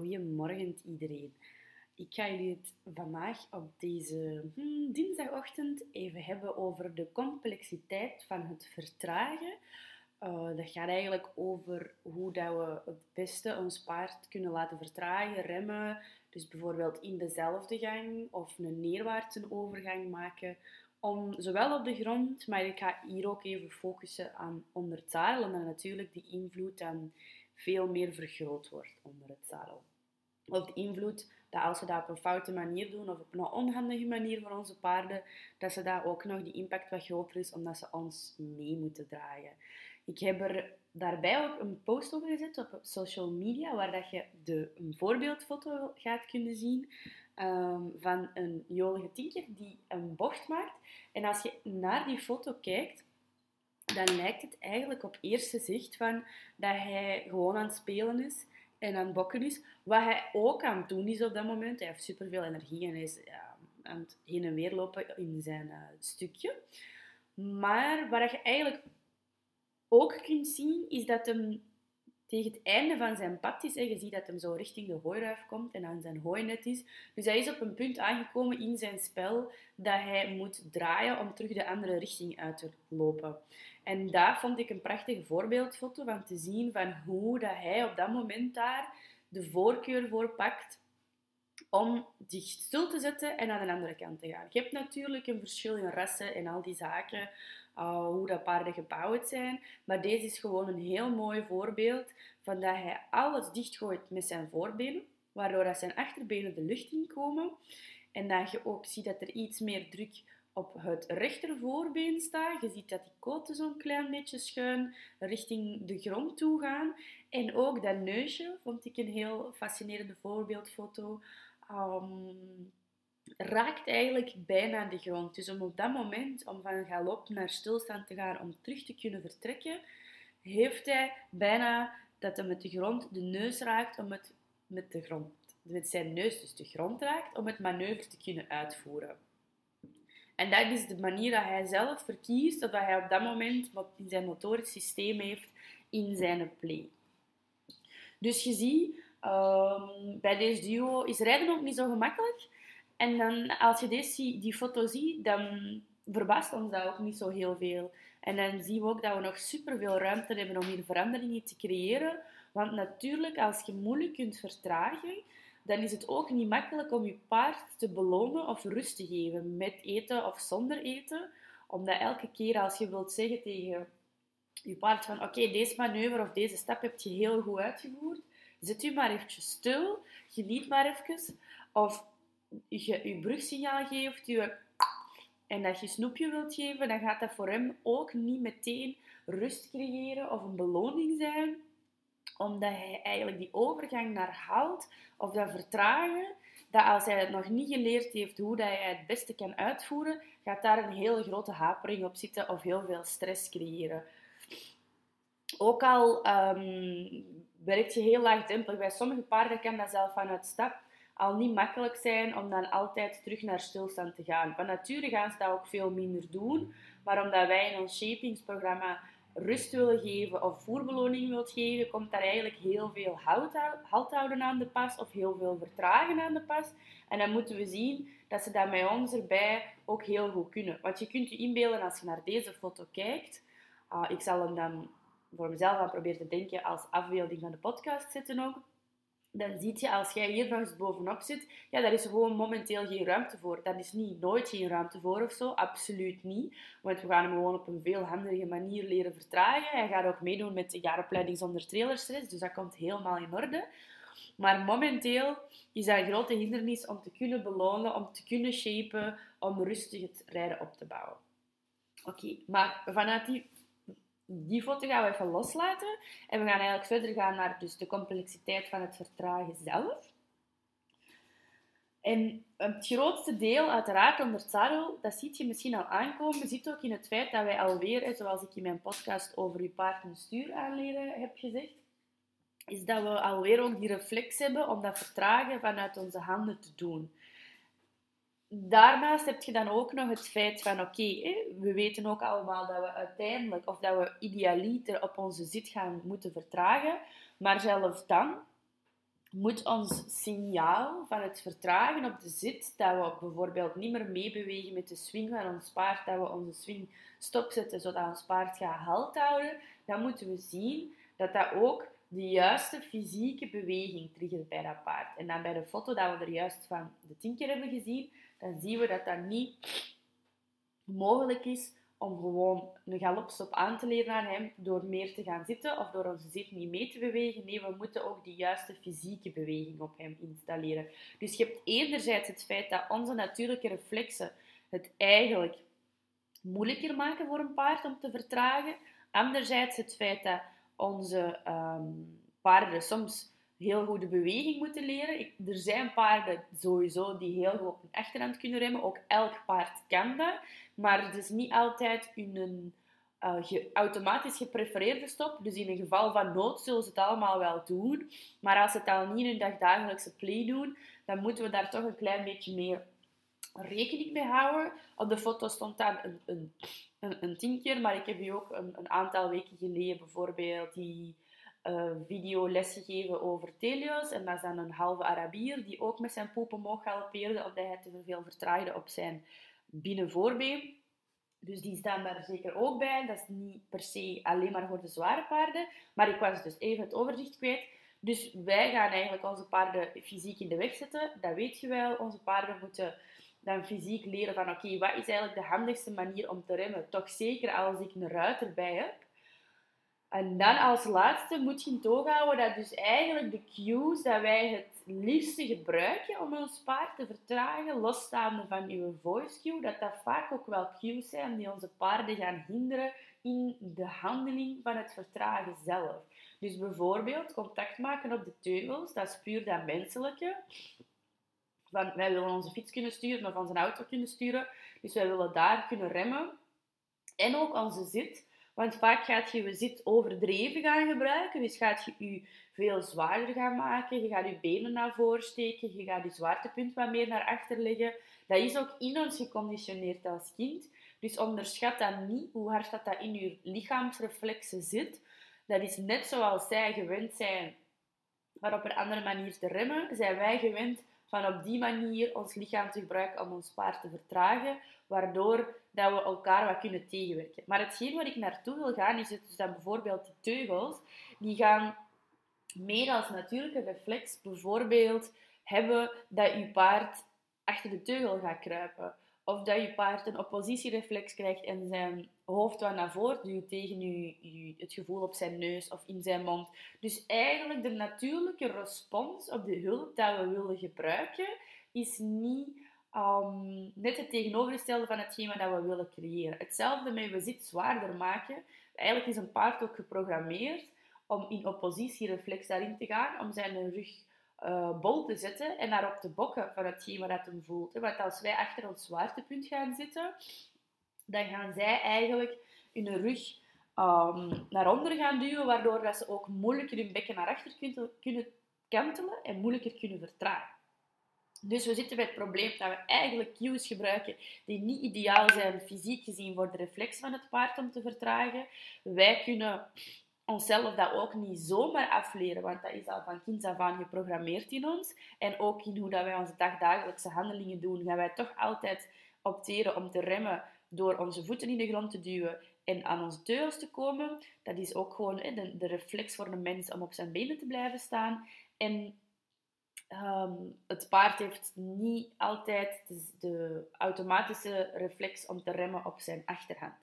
Goedemorgen iedereen. Ik ga jullie het vandaag op deze hmm, dinsdagochtend even hebben over de complexiteit van het vertragen. Uh, dat gaat eigenlijk over hoe dat we het beste ons paard kunnen laten vertragen, remmen. Dus bijvoorbeeld in dezelfde gang of een neerwaartse overgang maken. Om zowel op de grond, maar ik ga hier ook even focussen aan onder het zadel. Omdat natuurlijk die invloed dan veel meer vergroot wordt onder het zadel. Of de invloed dat als we dat op een foute manier doen of op een onhandige manier voor onze paarden, dat ze daar ook nog die impact wat groter is omdat ze ons mee moeten dragen. Ik heb er daarbij ook een post over gezet op social media waar dat je de, een voorbeeldfoto gaat kunnen zien ehm, van een jolige tinker die een bocht maakt. En als je naar die foto kijkt, dan lijkt het eigenlijk op eerste zicht van dat hij gewoon aan het spelen is en aan het bokken is. Wat hij ook aan het doen is op dat moment. Hij heeft superveel energie en hij is ja, aan het heen en weer lopen in zijn uh, stukje. Maar wat je eigenlijk ook kunt zien, is dat hem tegen het einde van zijn pad is. En je ziet dat hem zo richting de hooiruif komt en aan zijn hooinet is. Dus hij is op een punt aangekomen in zijn spel dat hij moet draaien om terug de andere richting uit te lopen. En daar vond ik een prachtige voorbeeldfoto van te zien van hoe dat hij op dat moment daar de voorkeur voor pakt om zich stil te zetten en aan de andere kant te gaan. Je hebt natuurlijk een verschil in rassen en al die zaken, uh, hoe dat paarden gebouwd zijn, maar deze is gewoon een heel mooi voorbeeld van dat hij alles dichtgooit met zijn voorbenen, waardoor dat zijn achterbenen de lucht in komen en dat je ook ziet dat er iets meer druk op het rechtervoorbeen staat. Je ziet dat die koten zo'n klein beetje schuin richting de grond toe gaan. En ook dat neusje vond ik een heel fascinerende voorbeeldfoto. Um, raakt eigenlijk bijna de grond. Dus om op dat moment, om van galop naar stilstand te gaan, om terug te kunnen vertrekken, heeft hij bijna dat hij met de grond de neus raakt om het met de grond, met zijn neus dus de grond raakt, om het manoeuvre te kunnen uitvoeren. En dat is de manier dat hij zelf verkiest, dat hij op dat moment wat in zijn motorisch systeem heeft in zijn play. Dus je ziet, um, bij deze duo is rijden ook niet zo gemakkelijk. En dan, als je deze, die foto ziet, dan verbaast ons dat ook niet zo heel veel. En dan zien we ook dat we nog superveel ruimte hebben om hier veranderingen te creëren. Want natuurlijk, als je moeilijk kunt vertragen, dan is het ook niet makkelijk om je paard te belonen of rust te geven met eten of zonder eten. Omdat elke keer als je wilt zeggen tegen je paard van oké, deze manoeuvre of deze stap heb je heel goed uitgevoerd, zet u maar eventjes stil, geniet maar even. Of je je brugsignaal geeft, je, en dat je snoepje wilt geven, dan gaat dat voor hem ook niet meteen rust creëren of een beloning zijn omdat hij eigenlijk die overgang naar haalt of dat vertragen, dat als hij het nog niet geleerd heeft hoe dat hij het beste kan uitvoeren, gaat daar een hele grote hapering op zitten of heel veel stress creëren. Ook al um, werkt je heel laagdrempelig, bij sommige paarden kan dat zelf vanuit stap al niet makkelijk zijn om dan altijd terug naar stilstand te gaan. Van nature gaan ze dat ook veel minder doen, maar omdat wij in ons shapingsprogramma rust willen geven of voerbeloning wilt geven, komt daar eigenlijk heel veel halt houden aan de pas of heel veel vertragen aan de pas. En dan moeten we zien dat ze dat bij ons erbij ook heel goed kunnen. Want je kunt je inbeelden als je naar deze foto kijkt. Uh, ik zal hem dan voor mezelf aan proberen te denken als afbeelding van de podcast zetten ook dan zie je als jij hier nog eens bovenop zit, ja, daar is gewoon momenteel geen ruimte voor. Dat is niet nooit geen ruimte voor of zo, absoluut niet. Want we gaan hem gewoon op een veel handige manier leren vertragen. Hij gaat ook meedoen met de jaaropleiding zonder trailerstress, dus dat komt helemaal in orde. Maar momenteel is dat een grote hindernis om te kunnen belonen, om te kunnen shapen, om rustig het rijden op te bouwen. Oké, maar vanuit die die foto gaan we even loslaten. En we gaan eigenlijk verder gaan naar dus de complexiteit van het vertragen zelf. En het grootste deel, uiteraard onder het dat ziet je misschien al aankomen, zit ook in het feit dat wij alweer, zoals ik in mijn podcast over je paard en stuur aanleren heb gezegd, is dat we alweer ook die reflex hebben om dat vertragen vanuit onze handen te doen daarnaast heb je dan ook nog het feit van, oké, we weten ook allemaal dat we uiteindelijk, of dat we idealiter op onze zit gaan moeten vertragen, maar zelfs dan moet ons signaal van het vertragen op de zit, dat we bijvoorbeeld niet meer meebewegen met de swing van ons paard, dat we onze swing stopzetten zodat ons paard gaat halt houden, dan moeten we zien dat dat ook de juiste fysieke beweging triggert bij dat paard. En dan bij de foto dat we er juist van de tien keer hebben gezien, dan zien we dat dat niet mogelijk is om gewoon een galopstop aan te leren aan hem door meer te gaan zitten of door onze zit niet mee te bewegen. Nee, we moeten ook die juiste fysieke beweging op hem installeren. Dus je hebt enerzijds het feit dat onze natuurlijke reflexen het eigenlijk moeilijker maken voor een paard om te vertragen. Anderzijds het feit dat onze um, paarden soms heel goede beweging moeten leren. Er zijn paarden sowieso die heel goed op hun achterhand kunnen remmen. Ook elk paard kan dat. Maar het is niet altijd een uh, automatisch geprefereerde stop. Dus in een geval van nood zullen ze het allemaal wel doen. Maar als ze het al niet in hun dagdagelijkse play doen, dan moeten we daar toch een klein beetje mee rekening mee houden. Op de foto stond dan een, een, een, een tien keer, maar ik heb je ook een, een aantal weken geleden bijvoorbeeld die uh, video lesgegeven over Telios. En dat is dan een halve Arabier die ook met zijn poep omhoog galopeerde omdat hij te veel vertraagde op zijn binnenvoorbeen. Dus die staan daar zeker ook bij. Dat is niet per se alleen maar voor de zware paarden. Maar ik was dus even het overzicht kwijt. Dus wij gaan eigenlijk onze paarden fysiek in de weg zetten. Dat weet je wel. Onze paarden moeten dan fysiek leren van oké, wat is eigenlijk de handigste manier om te remmen? Toch zeker als ik een ruiter bij heb. En dan als laatste moet je toog houden dat dus eigenlijk de cues dat wij het liefste gebruiken om ons paard te vertragen, losstaande van uw voice cue, dat dat vaak ook wel cues zijn die onze paarden gaan hinderen in de handeling van het vertragen zelf. Dus bijvoorbeeld contact maken op de teugels, dat is puur dat menselijke. Van, wij willen onze fiets kunnen sturen of onze auto kunnen sturen, dus wij willen daar kunnen remmen. En ook onze zit want vaak gaat je je zit overdreven gaan gebruiken. Dus gaat je je veel zwaarder gaan maken. Je gaat je benen naar voren steken. Je gaat je zwaartepunt wat meer naar achter leggen. Dat is ook in ons geconditioneerd als kind. Dus onderschat dat niet, hoe hard dat, dat in je lichaamsreflexen zit. Dat is net zoals zij gewend zijn, maar op een andere manier te remmen, zijn wij gewend van op die manier ons lichaam te gebruiken om ons paard te vertragen, waardoor dat we elkaar wat kunnen tegenwerken. Maar hetgeen waar ik naartoe wil gaan, is dus dat bijvoorbeeld die teugels, die gaan meer als natuurlijke reflex bijvoorbeeld hebben dat je paard achter de teugel gaat kruipen. Of dat je paard een oppositiereflex krijgt en zijn hoofd wat naar voren duwt tegen je, het gevoel op zijn neus of in zijn mond. Dus eigenlijk de natuurlijke respons op de hulp dat we willen gebruiken, is niet um, net het tegenovergestelde van hetgeen wat we willen creëren. Hetzelfde met we zit zwaarder maken. Eigenlijk is een paard ook geprogrammeerd om in oppositiereflex daarin te gaan, om zijn rug uh, bol te zetten en daarop te bokken van hetgeen wat hem voelt. Want als wij achter ons zwaartepunt gaan zitten, dan gaan zij eigenlijk hun rug um, naar onder gaan duwen, waardoor dat ze ook moeilijker hun bekken naar achter kunnen, kantelen en moeilijker kunnen vertragen. Dus we zitten bij het probleem dat we eigenlijk cues gebruiken die niet ideaal zijn fysiek gezien voor de reflex van het paard om te vertragen. Wij kunnen onszelf dat ook niet zomaar afleren, want dat is al van kinds af aan geprogrammeerd in ons. En ook in hoe dat wij onze dagdagelijkse handelingen doen, gaan wij toch altijd opteren om te remmen door onze voeten in de grond te duwen en aan onze teugels te komen. Dat is ook gewoon de, de reflex voor een mens om op zijn benen te blijven staan. En Ehm, het paard heeft niet altijd de, automatische reflex om te remmen op zijn achterhand.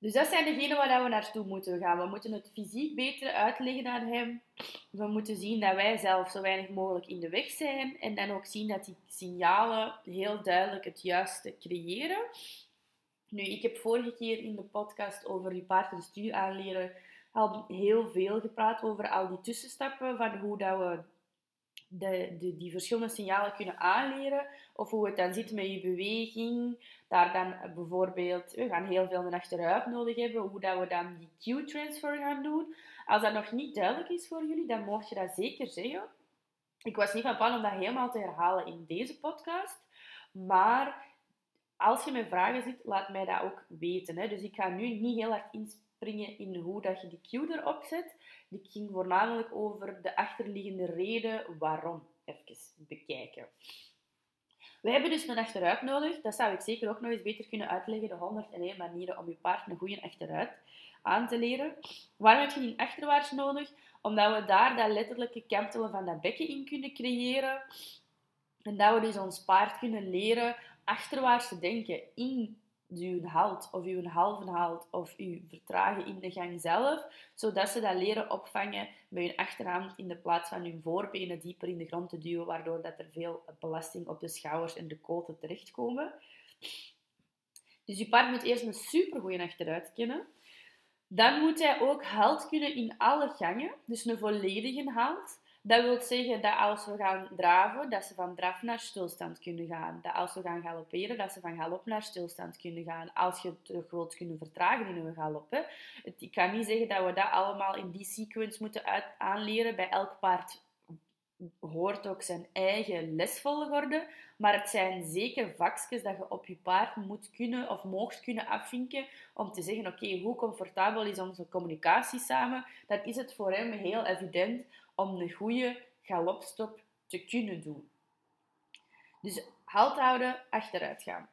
Dus dat zijn degenen waar we naartoe moeten gaan. We moeten het fysiek beter uitleggen aan hem. We moeten zien dat wij zelf zo weinig mogelijk in de weg zijn. En dan ook zien dat die signalen heel duidelijk het juiste creëren. Nu, ik heb vorige keer in de podcast over je paard een stuur aanleren al heel veel gepraat over al die tussenstappen van hoe dat we de, de, die verschillende signalen kunnen aanleren. Of hoe het dan zit met je beweging. Daar dan bijvoorbeeld, we gaan heel veel een achteruit nodig hebben. Hoe dat we dan die cue transfer gaan doen. Als dat nog niet duidelijk is voor jullie, dan mocht je dat zeker zeggen. Ik was niet van plan om dat helemaal te herhalen in deze podcast. Maar als je met vragen zit, laat mij dat ook weten. Hè. Dus ik ga nu niet heel erg inspringen in hoe dat je die cue erop zet. Die ging voornamelijk over de achterliggende reden waarom. Even bekijken. We hebben dus een achteruit nodig. Dat zou ik zeker ook nog eens beter kunnen uitleggen. De 101 manieren om je paard een goede achteruit aan te leren. Waarom heb je die achterwaarts nodig? Omdat we daar dat letterlijke kantelen van dat bekken in kunnen creëren. En dat we dus ons paard kunnen leren achterwaarts te denken in uw halt of uw halve halt of uw vertragen in de gang zelf, zodat ze dat leren opvangen met hun achterhand in de plaats van hun voorbenen dieper in de grond te duwen, waardoor dat er veel belasting op de schouders en de koten terechtkomen. Dus je paard moet eerst een supergoeie achteruit kennen. Dan moet hij ook halt kunnen in alle gangen, dus een volledige halt. Dat wil zeggen dat als we gaan draven, dat ze van draf naar stilstand kunnen gaan. Dat als we gaan galopperen, dat ze van galop naar stilstand kunnen gaan. Als je te groot kunnen vertragen in een galop. Ik kan niet zeggen dat we dat allemaal in die sequence moeten aanleren. Bij elk paard hoort ook zijn eigen lesvolgorde. Maar het zijn zeker vakjes dat je op je paard moet kunnen of mocht kunnen afvinken om te zeggen, oké, hoe comfortabel is onze communicatie samen? Dan is het voor hem heel evident om een goede galopstop te kunnen doen. Dus halt houden, achteruit gaan.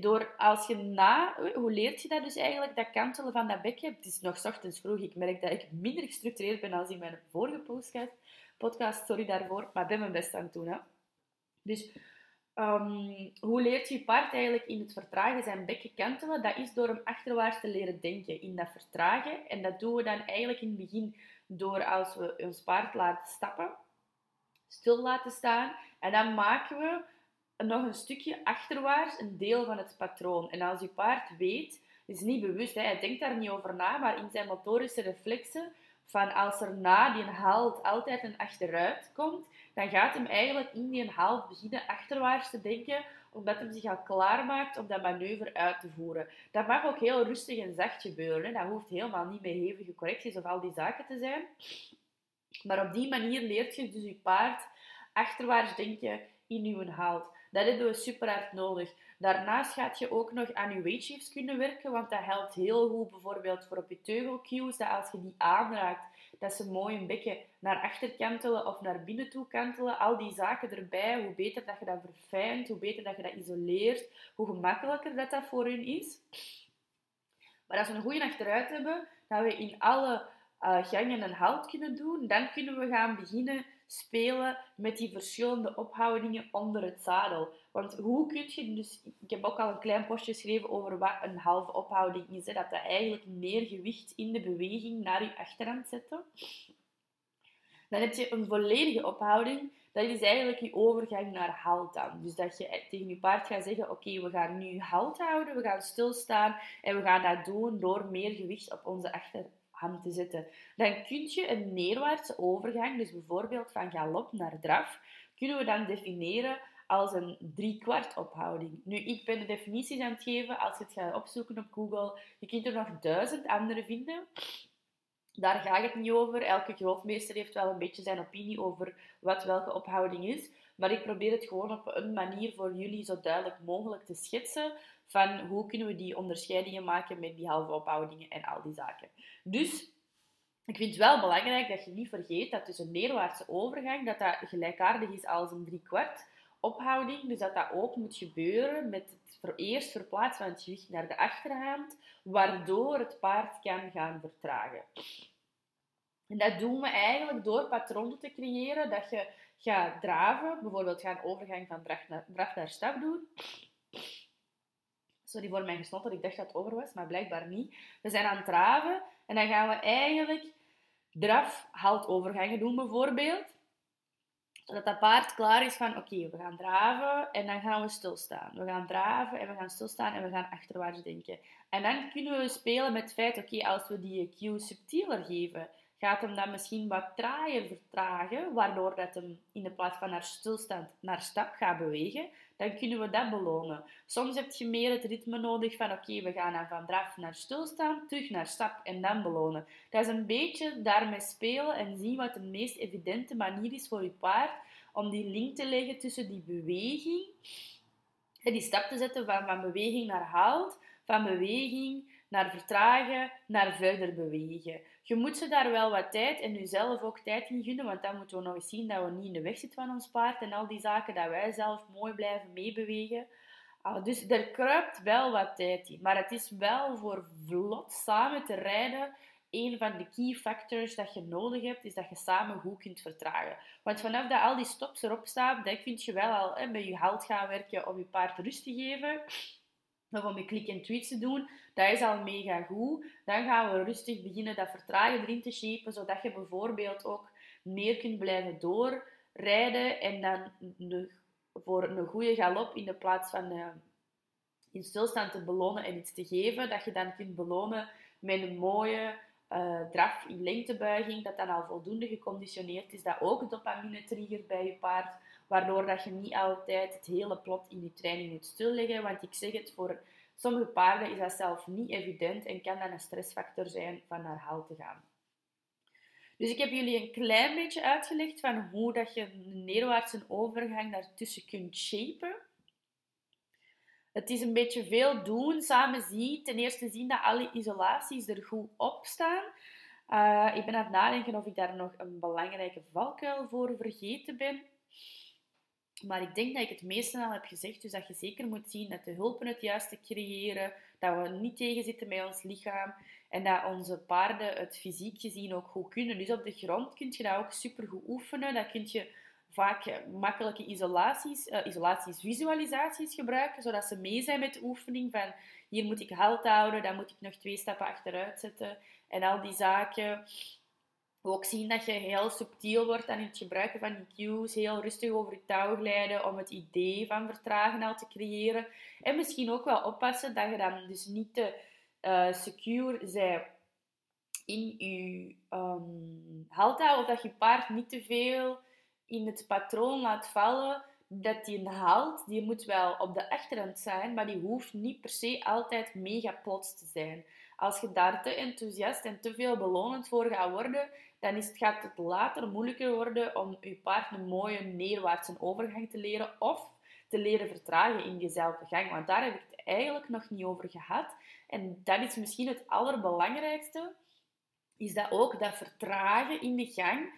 door als je na, hoe leert je dat dus eigenlijk, dat kantelen van dat bekje? Het is nog ochtends vroeg, ik merk dat ik minder gestructureerd ben dan in mijn vorige podcast. sorry daarvoor, maar ben mijn best aan het doen. Dus Ehm, hoe leert je paard eigenlijk in het vertragen zijn bekken kantelen? Dat is door hem achterwaarts te leren denken in dat vertragen. En dat doen we dan eigenlijk in het begin door als we ons paard laten stappen, stil laten staan. En dan maken we nog een stukje achterwaarts een deel van het patroon. En als je paard weet, is niet bewust, hè, hij denkt daar niet over na, maar in zijn motorische reflexen, van als er na die halt altijd een achteruit komt, dan gaat hem eigenlijk in die halt beginnen achterwaarts te denken, omdat hij zich al klaarmaakt om dat manoeuvre uit te voeren. Dat mag ook heel rustig en zacht gebeuren. Dat hoeft helemaal niet met hevige correcties of al die zaken te zijn. Maar op die manier leert je dus je paard achterwaarts denken in je halt. Dat hebben we super hard nodig. Daarnaast gaat je ook nog aan je weight shifts kunnen werken, want dat helpt heel goed bijvoorbeeld voor op je teugelcues, dat als je die aanraakt, dat ze mooi een beetje naar achter kantelen of naar binnen toe kantelen. Al die zaken erbij, hoe beter dat je dat verfijnt, hoe beter dat je dat isoleert, hoe gemakkelijker dat, dat voor hun is. Maar als we een goede achteruit hebben, dat we in alle uh, gangen een halt kunnen doen, dan kunnen we gaan beginnen spelen met die verschillende ophoudingen onder het zadel. Want hoe kun je dus... Ik heb ook al een klein postje geschreven over wat een halve ophouding is. Dat dat eigenlijk meer gewicht in de beweging naar je achterhand zetten. Dan heb je een volledige ophouding. Dat is eigenlijk je overgang naar halt dan. Dus dat je tegen je paard gaat zeggen, oké, we gaan nu halt houden, we gaan stilstaan en we gaan dat doen door meer gewicht op onze achter, te zetten. Dan kun je een neerwaartse overgang, dus bijvoorbeeld van galop naar draf, kunnen we dan definiëren als een driekwart ophouding. Nu, ik ben de definities aan het geven. Als je het gaat opzoeken op Google, je kunt er nog duizend andere vinden. Daar gaat het niet over. Elke grootmeester heeft wel een beetje zijn opinie over wat welke ophouding is. Maar ik probeer het gewoon op een manier voor jullie zo duidelijk mogelijk te schetsen van hoe kunnen we die onderscheidingen maken met die halve ophoudingen en al die zaken. Dus ik vind het wel belangrijk dat je niet vergeet dat dus een neerwaartse overgang dat dat gelijkaardig is als een driekwart ophouding. Dus dat dat ook moet gebeuren met het eerst verplaatsen van het gewicht naar de achterhand, waardoor het paard kan gaan vertragen. En dat doen we eigenlijk door patronen te creëren dat je gaat draven, bijvoorbeeld gaan overgang van draf naar, draf naar stap doen. Sorry voor mijn gesnotter, ik dacht dat het over was, maar blijkbaar niet. We zijn aan het draven en dan gaan we eigenlijk draf, halt, overgangen doen bijvoorbeeld. Zodat dat paard klaar is van, oké, we gaan draven en dan gaan we stilstaan. We gaan draven en we gaan stilstaan en we gaan achterwaarts denken. En dan kunnen we spelen met het feit, oké, als we die cue subtieler geven, gaat hem dan misschien wat trager vertragen, waardoor dat hem in de plaats van naar stilstand naar stap gaat bewegen, dan kunnen we dat belonen. Soms heb je meer het ritme nodig van oké, we gaan dan van draf naar stilstaan, terug naar stap en dan belonen. Dat is een beetje daarmee spelen en zien wat de meest evidente manier is voor je paard om die link te leggen tussen die beweging, die stap te zetten van, van beweging naar halt, van beweging naar vertragen, naar verder bewegen. Je moet ze daar wel wat tijd en jezelf ook tijd in gunnen, want dan moeten we nog eens zien dat we niet in de weg zitten van ons paard en al die zaken, dat wij zelf mooi blijven meebewegen. Ah, dus er kruipt wel wat tijd in, maar het is wel voor vlot samen te rijden een van de key factors dat je nodig hebt, is dat je samen goed kunt vertragen. Want vanaf dat al die stops erop staan, dan kun je wel al hè, met je halt gaan werken om je paard rust te geven. Of om je click en tweets te doen. Dat is al mega goed. Dan gaan we rustig beginnen dat vertragen erin te shapen, zodat je bijvoorbeeld ook meer kunt blijven doorrijden en dan voor een goede galop in de plaats van uh, in stilstand te belonen en iets te geven, dat je dan kunt belonen met een mooie uh, draf in lengtebuiging, dat dan al voldoende geconditioneerd is, dat ook dopamine trigger bij je paard, waardoor dat je niet altijd het hele plot in je training moet stilleggen. Want ik zeg het, voor sommige paarden is dat zelf niet evident en kan dat een stressfactor zijn van naar haal te gaan. Dus ik heb jullie een klein beetje uitgelegd van hoe dat je een neerwaartse overgang daartussen kunt shapen. Het is een beetje veel doen, samen zien. Ten eerste zien dat alle isolaties er goed op staan. Uh, ik ben aan het nadenken of ik daar nog een belangrijke valkuil voor vergeten ben. Maar ik denk dat ik het meeste al heb gezegd. Dus dat je zeker moet zien dat de hulpen het juiste creëren. Dat we niet tegenzitten met ons lichaam. En dat onze paarden het fysiek gezien ook goed kunnen. Dus op de grond kun je dat ook super goed oefenen. Dat kun je vaak makkelijke isolaties, uh, isolaties, visualisaties gebruiken, zodat ze mee zijn met de oefening van hier moet ik halt houden, dan moet ik nog twee stappen achteruit zetten en al die zaken. Ook zien dat je heel subtiel wordt aan het gebruiken van die cues, heel rustig over je touw glijden om het idee van vertragen al te creëren. En misschien ook wel oppassen dat je dan dus niet te uh, secure zij in je um, halt houdt, of dat je paard niet te veel in het patroon laat vallen dat die haalt, die moet wel op de achterhand zijn, maar die hoeft niet per se altijd mega plots te zijn. Als je daar te enthousiast en te veel belonend voor gaat worden, dan is het, gaat het later moeilijker worden om je paard een mooie neerwaartse overgang te leren of te leren vertragen in diezelfde gang. Want daar heb ik het eigenlijk nog niet over gehad. En dat is misschien het allerbelangrijkste, is dat ook dat vertragen in de gang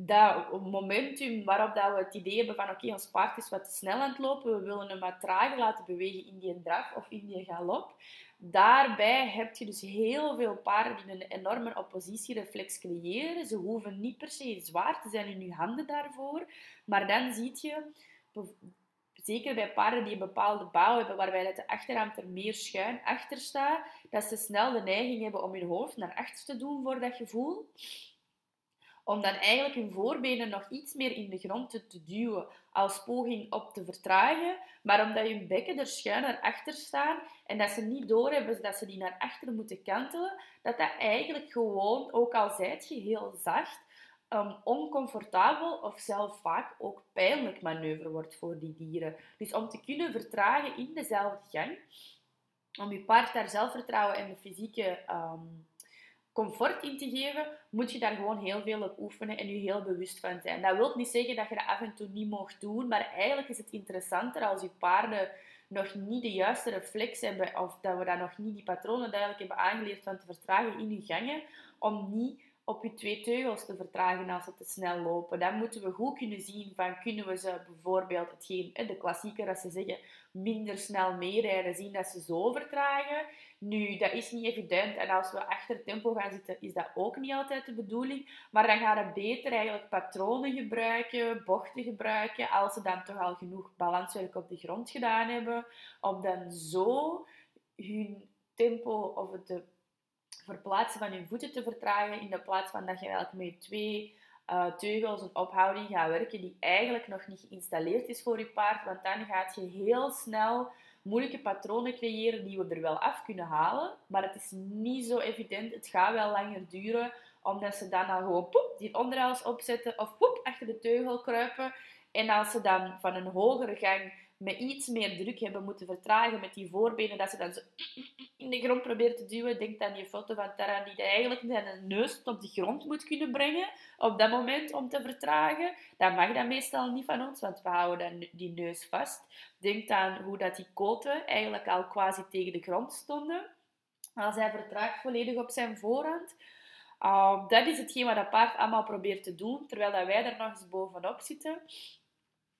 dat momentum waarop dat we het idee hebben van oké, ons paard is wat te snel aan het lopen, we willen hem wat trager laten bewegen in die draf of in die galop. Daarbij heb je dus heel veel paarden die een enorme oppositiereflex creëren. Ze hoeven niet per se zwaar te zijn in je handen daarvoor. Maar dan zie je, zeker bij paarden die een bepaalde bouw hebben, waarbij de achterhand er meer schuin achter staat, dat ze snel de neiging hebben om hun hoofd naar achter te doen voor dat gevoel om dan eigenlijk hun voorbenen nog iets meer in de grond te, duwen als poging op te vertragen, maar omdat hun bekken er schuin naar achter staan en dat ze niet doorhebben dat ze die naar achter moeten kantelen, dat dat eigenlijk gewoon, ook al zijt je heel zacht, um, oncomfortabel of zelf vaak ook pijnlijk manoeuvre wordt voor die dieren. Dus om te kunnen vertragen in dezelfde gang, om je paard daar zelfvertrouwen en de fysieke um, comfort in te geven, moet je daar gewoon heel veel op oefenen en je heel bewust van zijn. Dat wil niet zeggen dat je dat af en toe niet mocht doen, maar eigenlijk is het interessanter als je paarden nog niet de juiste reflex hebben, of dat we dan nog niet die patronen duidelijk hebben aangeleerd van te vertragen in je gangen, om niet op je twee teugels te vertragen als ze te snel lopen. Dan moeten we goed kunnen zien van kunnen we ze bijvoorbeeld hetgeen de klassieker dat ze zeggen minder snel meerijden, zien dat ze zo vertragen. Nu, dat is niet evident en als we achter tempo gaan zitten, is dat ook niet altijd de bedoeling. Maar dan gaan we beter eigenlijk patronen gebruiken, bochten gebruiken, als ze dan toch al genoeg balanswerk op de grond gedaan hebben, om dan zo hun tempo of het verplaatsen van je voeten te vertragen, in de plaats van dat je eigenlijk met twee uh, teugels een ophouding gaat werken die eigenlijk nog niet geïnstalleerd is voor je paard. Want dan gaat je heel snel moeilijke patronen creëren die we er wel af kunnen halen. Maar het is niet zo evident. Het gaat wel langer duren, omdat ze dan gewoon poep, die onderhals opzetten of poep, achter de teugel kruipen. En als ze dan van een hogere gang met iets meer druk hebben moeten vertragen met die voorbenen, dat ze dan zo in de grond probeert te duwen. Denk aan die foto van Tara die eigenlijk zijn neus op de grond moet kunnen brengen op dat moment om te vertragen. Dat mag dat meestal niet van ons, want we houden dan die neus vast. Denk aan hoe dat die koten eigenlijk al quasi tegen de grond stonden. Als hij vertraagt volledig op zijn voorhand. Uh, dat is hetgeen wat dat paard allemaal probeert te doen, terwijl dat wij er nog eens bovenop zitten.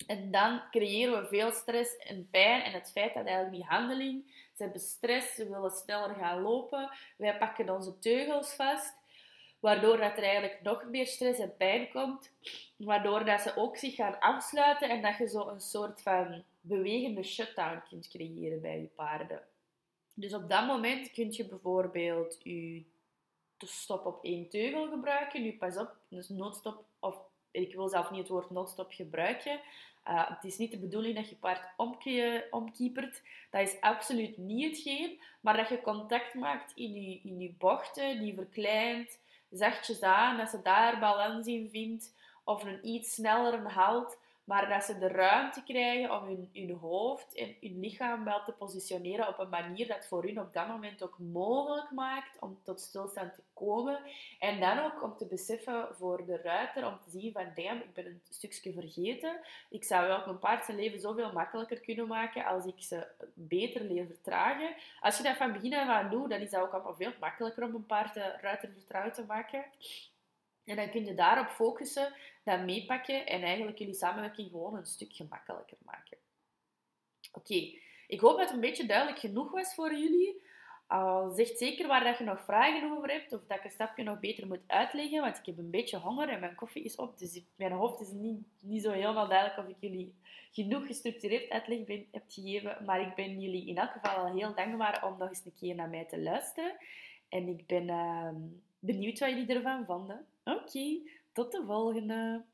En dan creëren we veel stress en pijn. En het feit dat eigenlijk die handeling, ze hebben stress, ze willen sneller gaan lopen. Wij pakken onze teugels vast. Waardoor dat er eigenlijk nog meer stress en pijn komt. Waardoor dat ze ook zich gaan afsluiten en dat je zo een soort van bewegende shutdown kunt creëren bij je paarden. Dus op dat moment kun je bijvoorbeeld je stop op één teugel gebruiken. Nu pas op, dus noodstop, of ik wil zelf niet het woord noodstop gebruiken. Uh, het is niet de bedoeling dat je paard omkiepert. Dat is absoluut niet hetgeen. Maar dat je contact maakt in je, in bochten, die verkleint, zachtjes aan, dat ze daar balans in vindt. Of een iets snellere halt maar dat ze de ruimte krijgen om hun, hoofd en hun lichaam wel te positioneren op een manier dat voor hun op dat moment ook mogelijk maakt om tot stilstand te komen. En dan ook om te beseffen voor de ruiter, om te zien van, damn, ik ben een stukje vergeten. Ik zou wel mijn paard zijn leven zoveel makkelijker kunnen maken als ik ze beter leer vertragen. Als je dat van begin af aan doet, dan is dat ook allemaal veel makkelijker om een paard de ruiter vertrouwd te maken. En dan kun je daarop focussen, dat meepakken en eigenlijk jullie samenwerking gewoon een stuk gemakkelijker maken. Oké, ik hoop dat het een beetje duidelijk genoeg was voor jullie. Uh, zeg zeker waar dat je nog vragen over hebt of dat ik een stapje nog beter moet uitleggen, want ik heb een beetje honger en mijn koffie is op, dus mijn hoofd is niet, niet zo helemaal duidelijk of ik jullie genoeg gestructureerd uitleg ben, heb gegeven, maar ik ben jullie in elk geval al heel dankbaar om nog eens een keer naar mij te luisteren. En ik ben uh, benieuwd wat jullie ervan vonden. Oké, tot de volgende!